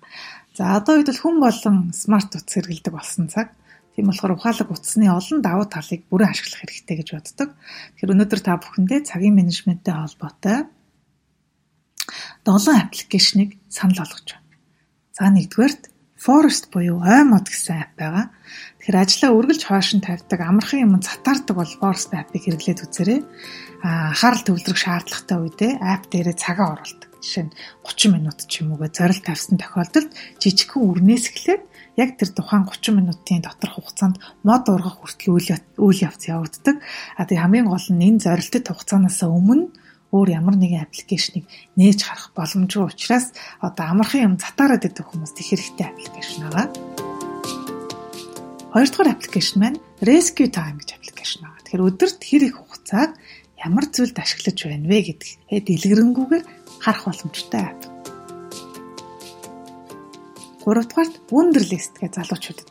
Speaker 1: За одоо үед бол хүн болон смарт утас хэрэглэдэг болсон цаг. Тийм болохоор ухаалаг утасны олон давуу талыг бүрэн ашиглах хэрэгтэй гэж боддог. Тэгэхээр өнөөдөр та бүхэндээ цагийн менежменттэй холбоотой 7 аппликейшнийг санал болгож байна. За нэгдүгээрт Forest буюу ой мод гэсэн апп байгаа. Тэгэхээр ажлаа үргэлж хойшин тавьдаг, амархан юм цатаардаг бол Forest аппыг хэрэглээд үзээрэй. Аа анхаарал төвлөрөх шаардлагатай үедээ апп дээрээ цагаа оруулдаг. Жишээ нь 30 минут ч юм уугээ зорилт тавьсан тохиолдолд жижигхэн үрнээс эхлээд яг тэр тухайн 30 минутын доторх хугацаанд мод ургах хүртэл үйл явц явагддаг. А тэг хамгийн гол нь энэ зорилттой хугацаанаас өмнө өөр ямар нэгэн аппликейшнийг нээж харах боломжгүй учраас одоо амархан юм затаарад идэх хүмүүст их хэрэгтэй аппликейшн байгаа. Хоёрдугаар аппликейшн маань Rescue Time гэж аппликейшн байгаа. Тэгэхээр өдөрт хэр их хугацааг ямар зүйлд ашиглаж байна вэ гэдгээ дэлгэрэнгүйгээр харах боломжтой апп. Гуравдугаарт Wunderlist гэж залуучуудад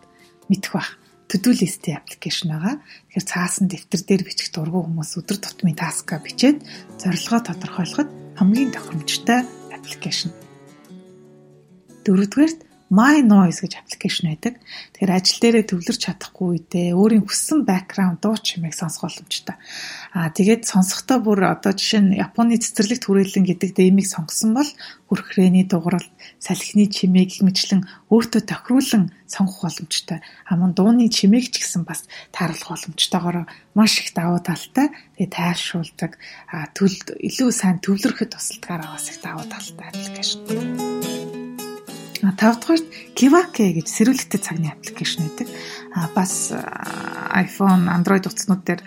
Speaker 1: мэдэх бах to-do list-ийн аппликейшн байгаа. Тэгэхээр цаасан дэвтэр дээр бичих дургу хүмүүс өдөр тутмын таскаа бичээд зорилгоо тодорхойлоход хамгийн тохиромжтой аппликейшн. Дөрөвдүгээрт My Noise гэж аппликейшн байдаг. Тэгэхээр ажил дээрээ төвлөрч чадахгүй үедээ өөрийн хүссэн бэкграунд дуу чимээг сонсох боломжтой. Аа тэгээд сонсохдоо бүр одоо жишээ нь Японы цэцэрлэгт хүрээлэн гэдэг дэмийг сонгосон бол хүрхрээний дугаарал, салхины чимээг мэтлэн өөртөө тохируулан сонгох боломжтой. Хаман дууны чимээг ч гэсэн бас тааруулах боломжтойгоор маш их давуу талтай. Тэгээд тайршуулдаг, аа төл илүү сайн төвлөрөхөд тусалдгаар аваас их давуу талтай аппликейшн. Тавдугаарт Kivake гэж сэрүүлэгтэй цагны аппликейшн байдаг. А бас iPhone, Android утаснууд дээр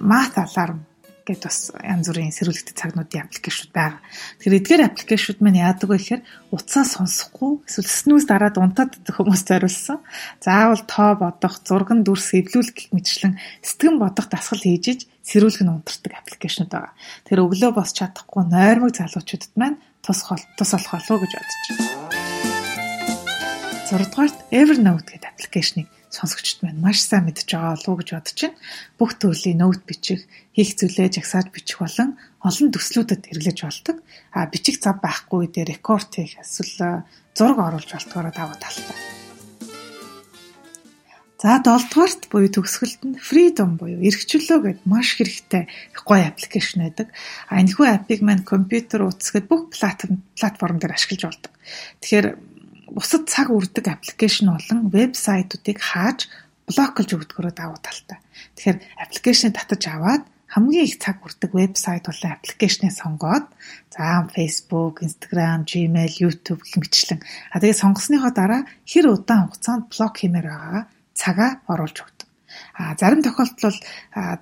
Speaker 1: Math Alarm гэд бас янз бүрийн сэрүүлэгтэй цагнуудын аппликейшнуд байгаа. Тэгэхээр эдгээр аппликейшнуд маань яадаг вэ гэхээр утсаа сонсохгүй эсвэл снүүс дараад унтаад хүмүүс зориулсан. Заавал тоо бодох, зурган дүрс эвлүүлэх гэх мэтчлэн сэтгэн бодох дасгал хийж сэрүүлэг нь унтардаг аппликейшнуд байгаа. Тэр өглөө босч чадахгүй нойрмог залуучуудад маань тус тус болох болов уу гэж бодож байна. 6 дугаарт Evernote гэдэг аппликейшнийг сонсогчд маань маш сайн мэдж байгаа болов уу гэж бодож байна. Бүх төрлийн ноут бичих, хийх зүйлээ жагсааж бичих болон олон төслүүдэд хэрэглэж болдог. А бичих зав байхгүй дээр рекорд хийх эсвэл зураг оруулж болтгороо даваа талтай. За 7 дугаарт буюу төгсгөлд нь Freedom буюу эрхчлөө гэдэг маш хэрэгтэй гоё аппликейшн байдаг. А энэхүү аппыг маань компьютер утасгэд бүх платформ платформ дээр ашиглаж болдог. Тэгэхээр бусад цаг үрдэг аппликейшн болон вебсайтуудыг хааж блоколж өгдөгөрөө давуу талтай. Тэгэхээр аппликейшнийг татаж аваад хамгийн их цаг үрдэг вебсайт болон аппликейшнийг сонгоод за Facebook, Instagram, Gmail, YouTube гэх мэтлэн а тэгээ сонгосныхоо дараа хэр удаан хугацаанд блок хиймээр байгаагаа цагаа оруулж өгдөг. А зарим тохиолдолд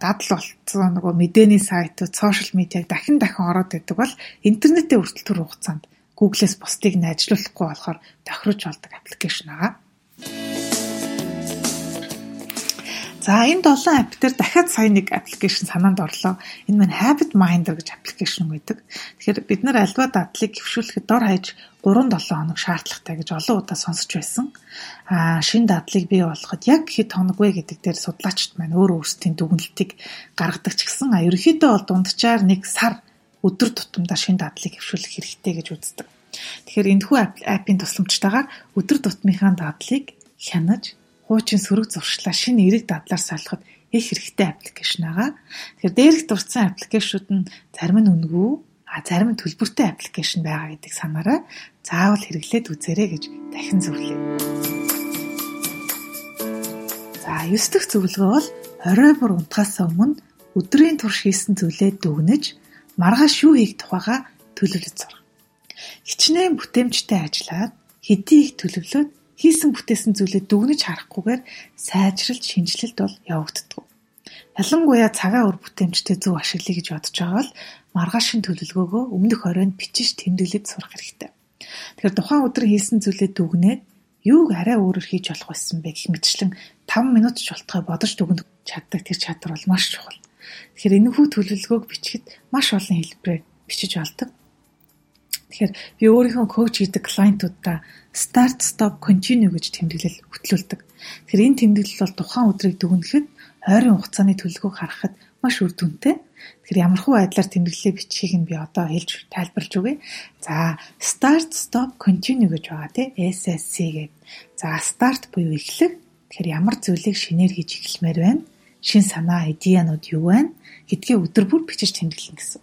Speaker 1: дадал болцсон нөгөө мэдээний сайтууд, сошиал медиаг дахин дахин ороод идэг бол интернетээ хүртэл түр хугацаанд Google-с бусдыг найжлуулахгүй болохоор тохирож болдог аппликейшн байгаа. За энэ 7 апп дээр дахиад сая нэг аппликейшн санаанд орлоо. Энэ маань Habit Minder гэж аппликейшн байдаг. Тэгэхээр бид нар альва дадлыг хэвшүүлэхэд дор хаяж 3-7 хоног шаардлагатай гэж олон удаа сонсч байсан. Аа шин дадлыг бий болгоход яг хэд хоног вэ гэдэг дээр судлаачд маань өөр өөрсдийн дүгнэлтийг гаргадаг ч гэсэн ерөнхийдөө бол дунджаар нэг сар өдөр тутамдаа шин дадлыг хэвшүүлэх хэрэгтэй гэж үздэг. Тэгэхээр энэхүү аппын тусламжтайгаар өдөр тутмынхаа дадлыг хянаж, хуучин сөрөг зуршлаа шинэ эрэг дадлаар солиход их хэрэгтэй аппликейшн байгаа. Тэгэхээр дээрх дурдсан аппликейшнууд нь зарим нь үнэгүй, А зарим төлбөртэй аппликейшн байгаа гэдэг санаараа заавал хэрэглээд үзээрэй гэж дахин зөвлөе. За 9 дахь зөвлөгөө бол орой бүр унтахаас өмнө өдрийн турш хийсэн зүйлээ дүгнэж маргааш юу хийх тухайга төлөвлөж сурах. Хичнээн бүтээмжтэй ажиллаад хэдий их төлөвлөөд хийсэн бүтээсэн зүйлээ дүгнэж харахгүйгээр сайжралт шинжилэлт бол явагддаг. Ялангуяа цагаа өр бүтээмжтэй зөв ашиглая гэж бодож байгаа бол маргаашийн төлөвлөгөөгөө өмнөх оройн бичиж тэмдэглэж сурах хэрэгтэй. Тэгэхээр тухайн өдөр хийсэн зүйлээ дүгнээд юуг арай өөрөөр хийж болох байсан бэ гэх мэтчлэн 5 минут ч болтгой бодож дүгнэх чаддаг тэр чадвар бол маш чухал. Тэгэхээр энэхүү төлөвлөгөөг бичихэд маш олон хэлбэрээр бичиж олдог. Тэгэхээр би өөрийнхөө коуч хийдэг клиентуудаа start stop continue гэж тэмдэглэл хөтлүүлдэг. Тэгэхээр энэ тэмдэглэл бол тухайн өдрийг дүгнэхэд ойрын хугацааны төлөвлөгөөг харахад маш үр дүнтэй. Тэгэхээр ямар хуу байдлаар тэмдэглэлээ бичихийг нь би одоо хэлж тайлбарлаж өгье. За start stop continue гэж байгаа тий SSC гэдэг. За start буюу эхлэх. Тэгэхээр ямар зүйлийг шинээр хийж эхлэмээр байна? Шин санаа, идеянууд юу байна? гэдгээ өдөр бүр бичиж тэмдэглэн гэсэн.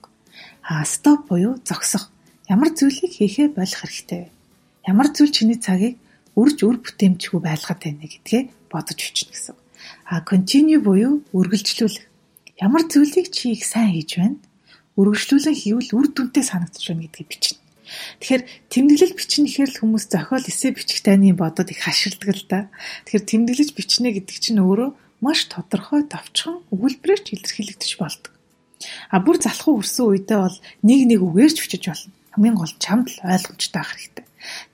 Speaker 1: А stop буюу зогсох. Ямар зүйлийг хийхээ болох хэрэгтэй вэ? Ямар зүйл чиний цагийг үрж үр бүтээмжгүй байлгаад байна гэдгээ бодож бичнэ гэсэн. А continue буюу үргэлжлүүлэх. Ямар зүйлийг чи их сайн хийж байна? Үргэлжлүүлэн хийвэл үр дүнтэй санагдаж байна гэдгийг бичнэ. Тэгэхээр тэмдэглэл бичнэ гэхээр л хүмүүс зохиол эсэ бичих тайны бодоод их хаширдаг л да. Тэгэхээр тэмдэглэж бичнэ гэдэг чинь өөрөө маш тодорхой товчхон өгүүлбэрээр ч илэрхийлэгдэж болдог. А бүр залхуу өрсөн үедээ бол нэг нэг үгээрч бичиж болно хамгийн гол чамд л ойлгомжтой ах хэрэгтэй.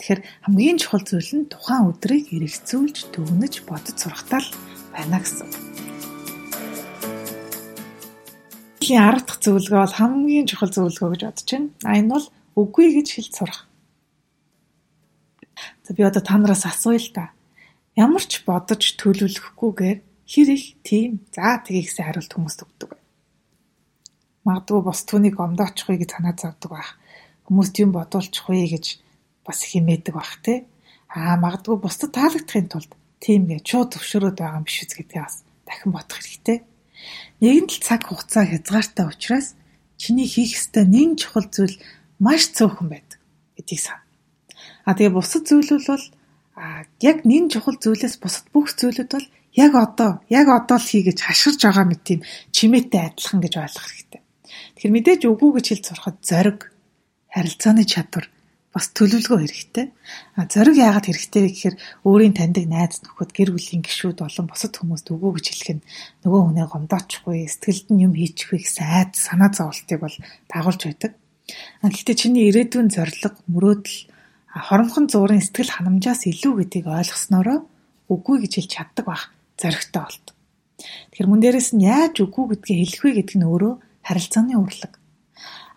Speaker 1: Тэгэхээр хамгийн чухал зүйл нь тухайн өдрийг эргэцүүлж дүгнэж бодож сурахтаа л байна гэсэн. Ихийн 10 дахь зөвлөгөө бол хамгийн чухал зөвлөгөө гэж бодож байна. А энэ бол үгүй гэж хэлж сурах. За би одоо та нараас асууя л та. Ямар ч бодож төлөвлөхгүйгээр хэр их тийм за тгий гэсэн хариулт хүмүүст өгдөг? Магадгүй бос түүнийг омдоочихгүй гэж санаа зовдөг байх хүмүүс тийм бодуулчихгүй гэж бас химээдэг бах те. Аа магадгүй бусдад таалагдахын тулд тийм гэж шууд төвшөрөөд байгаа юм биш үз гэдгээ бас дахин бодох хэрэгтэй. Нэгэн л цаг хугацаа хязгаартай учраас чиний хийх ёстой нэн чухал зүйл маш цөөхөн байдаг гэдгийг сан. А тэгээ бусад зүйлүүд бол а яг нэн чухал зүйлээс бусад бүх зүйлүүд бол яг одоо яг одоо л хий гэж хашгирж байгаа мэт тийм чимээтэй адилхан гэж ойлгох хэрэгтэй. Тэгэхээр мэдээж үгүй гэж хэлж сурахад зориг харилцааны чадвар бас төлөвлөгөө хэрэгтэй. А зориг яагаад хэрэгтэй вэ гэхээр өөрийн таньдаг найз нөхөд гэр бүлийн гишүүд болон бусад хүмүүст өгөө гэж хэлэх нь нөгөө хүнээ гомдоочихгүй сэтгэлд нь юм хийчихвэ гэсэн айд санаа зовлтыг бол дагуулж байдаг. А гэхдээ чиний ирээдүйн зориг мөрөөдөл хоромхон зуурын сэтгэл ханамжаас илүү гэдгийг ойлгоснороо үгүй гэж хэлж чаддаг бах зоригтой болт. Тэгэхээр мөн дээрэс нь яаж үгүй гэдгийг хэлэх вэ гэдэг нь өөрөө харилцааны урлаг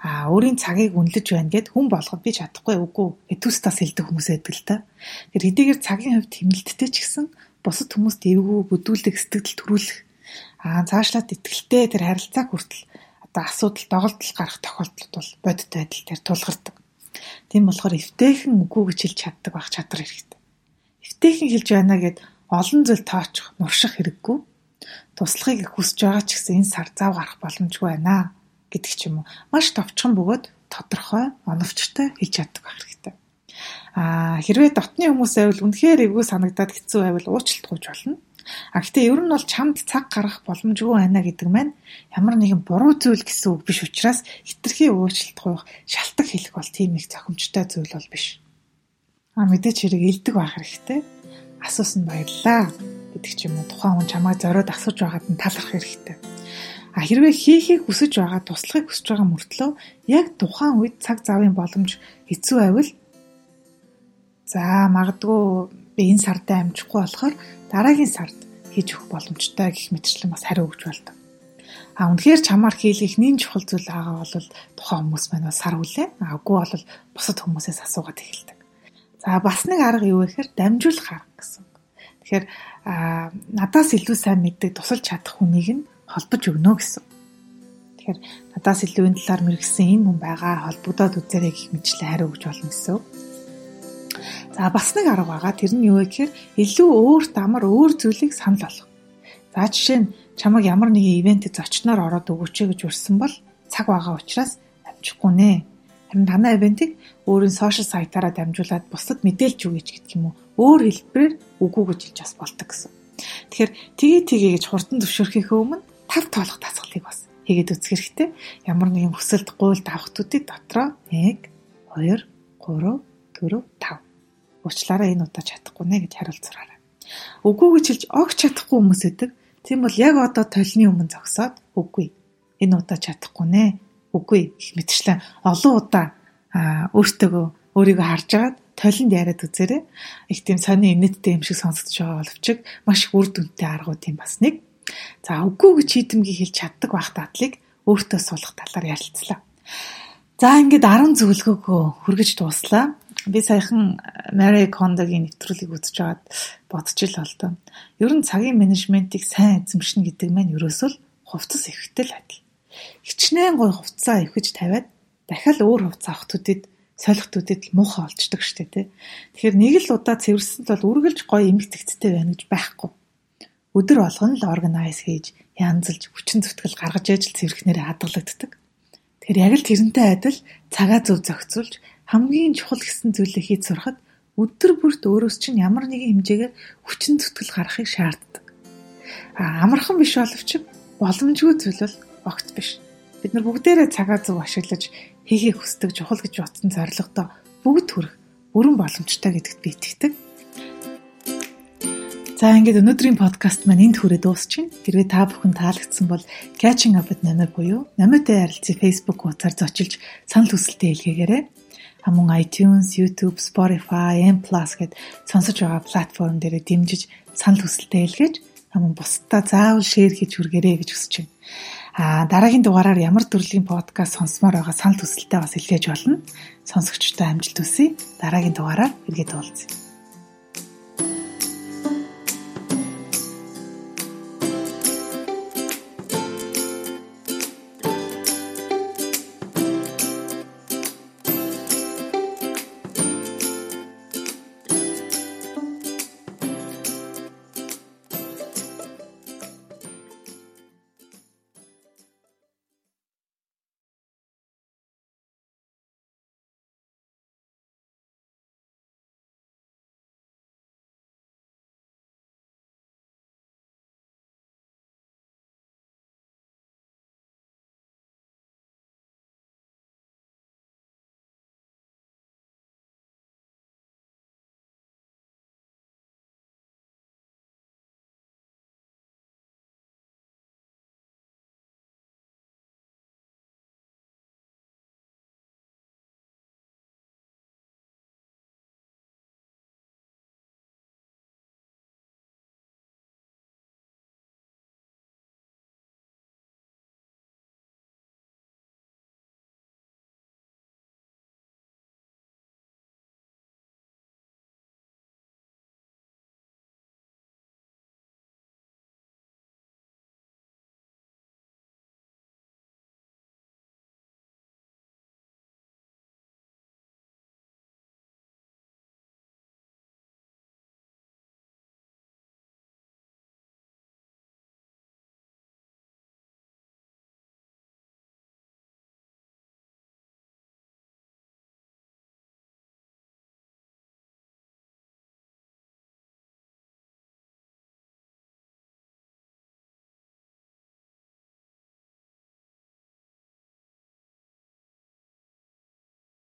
Speaker 1: а өөрийн цагийг үнэлж байна гэд хүн болгоод би чадахгүй үгүй этүүстас хэлдэг хүмүүс байдаг л та. Тэр хэдийгээр цагийн хувьд тэмнэлттэй ч гэсэн бусад хүмүүст эвгүй бүдүүлэх сэтгэл төрүүлэх а цаашлаад итгэлтэй тэр харилцааг хүртэл одоо асуудал доголдол гарах тохиолдлууд бол бодит байдал дээр тулгардаг. Тийм болохоор эвтэйхэн үгүй гэж хэлж чаддаг байх чадвар хэрэгтэй. Эвтэйхэн хэлж байна гэд олон зүйл тоочих, нурших хэрэггүй. Туслахыг хүсэж байгаа ч гэсэн энэ сар зав гарах боломжгүй байна гэдэг ч юм уу. Маш товчхон бөгөөд тодорхой, оновчтой хэлж чаддаг байх хэрэгтэй. Аа хэрвээ дотны хүмүүс байвал үнэхээр эвгүй санагдаад хэцүү байвал уучлалт гуйж болно. А гэтээ ер нь бол чамд цаг гаргах боломжгүй байна гэдэг маань ямар нэгэн буруу зүйл гэсэн үг биш учраас хитрхи уучлалт гуйх, шалтак хэлэх бол тийм их зохимжтой зүйл бол биш. А мэдээч хэрэг илдэг байх хэрэгтэй. Асуусан баярлаа гэдэг ч юм уу тухайн хүн чамайг зориод асууж байгаад нь талархах хэрэгтэй. А хэрвээ хийхийг хүсэж байгаа туслахыг хүсэж байгаа мөртлөө яг тухайн үед цаг завын боломж хэцүү байвал за магадгүй би энэ сард амжихгүй болохоор дараагийн сард хийж өгөх боломжтой гэх мэтчлэн бас хариу өгч болдог. А үнэхээр чамаар хийх нин чухал зүйл байгаа бол тухайн хүмүүс маань бас сар үлээ. А үгүй бол бусад хүмүүсээс асуугаад эхэлдэг. За бас нэг арга юу вэ гэхээр дамжуулах арга гэсэн. Тэгэхээр надаас илүү сайн мэддэг тусалж чадах хүнийг нь холбож өгнө гэсэн. Тэгэхээр надаас илүү энэ талаар мэрэгсэн энэ хүн байгаа холбогдоод үзээрэй гэх мэтлээ хариу өгч болно гэсэн. За бас нэг арга байгаа. Тэр нь юу вэ гэхээр илүү өөр дамар өөр зүйлийг санал болгох. За жишээ нь чамайг ямар нэгэн ивентэд зочноор ороод өгөөч гэж урьсан бол цаг байгаа учраас амжихгүй нэ Харин танай ивентийг өөрийн сошиал сайтаараа дамжуулаад бусдад мэдээлж өгөөч гэдэг юм уу. Өөр хэлбэрээр үгүй гэж хэлж бас болдог гэсэн. Тэгэхээр тгий тгий гэж хурдан зөвшөөрөхийнхөө өмнө тав тоолох дасгалыг бас хийгээд үзэх хэрэгтэй. Ямар нэгэн хүсэлт гуйлд авахтуудыг дотроо 1 2 3 4 5 уучлаарай энэ удаа чадахгүй нэ гэж хариулт сураарай. Үгүй гэж хэлж огч чадахгүй хүмүүс өдөг. Тийм бол яг одоо толны өмнө зогсоод үгүй. Энэ удаа чадахгүй нэ. Үгүй гэх мэтчлэн олон удаа өөртөөгөө өөрийгөө харж агаад толинд яриад үзээрэй. Их тийм сони инэттэй юм шиг сонсогдож байгаа боловч маш их үр дүнтэй аргууд юм бас нэг. За үгүй гэж хитэмгийг хэлж чаддаг байх татлыг өөртөө суулгах талаар ярилцлаа. За ингээд 10 зөвлөгөөгөө хүргэж дууслаа. Би саяхан Mary Kondo-гийн нэвтрүүлгийг үзэж байгаад бодож ил болдоо. Ер нь цагийн менежментийг сайн эзэмшнэ гэдэг маань ерөөсөө хувцас эвхтэй л адил. Хичнээн гой хувцаа эвхэж тавиад дахиад өөр хувцас авахтуудад солихтуудад муухай олцдог штэ тий. Тэгэхээр нэг л удаа цэвэрсэнд бол үргэлж гой эмгэгцтэй байна гэж байхгүй. Өдөр болгон л органайз хийж, янзлж, хүчин зүтгэл гаргаж ээж л цэвэрхнэрээ хадгалагддаг. Тэгэхээр яг л тэрнтэй адил цагаа зөв зохицуулж хамгийн чухал гэсэн зүйлээ хийж сурахад өдөр бүрт өөрөөс чинь ямар нэгэн хэмжээгээр хүчин зүтгэл гаргахыг шаарддаг. А амархан биш боловч боломжгүй зүйл бол огт биш. Бид нар бүгдээрээ цагаа зөв ашиглаж хийхийг хүсдэг чухал гэж бодсон зорилгодоо бүгд хүрэх бүрэн боломжтой гэдэгт би итгэдэг. За ингээд өнөөдрийн подкаст маань энд хүрээ дуусчихна. Хэрвээ та бүхэн таалагдсан бол Catching Up with Namir буюу Намиртай ярилцсан Facebook хуудасаар зочилж санал хүсэлтээ илгээгээрэй хамун iTunes, YouTube, Spotify, M+ гэд сонсож байгаа платформ дээр дэмжиж санал хүсэлтээ илгээж хамун бусдаа заавал шеэр хийж хүргээрэй гэж хүсэж байна. А дараагийн дугаараар ямар төрлийн подкаст сонсомоор байгаа санал хүсэлтээ бас илгээж болно. Сонсогчдод амжилт хүсье. Дараагийн дугаараар иргэд уулзъя.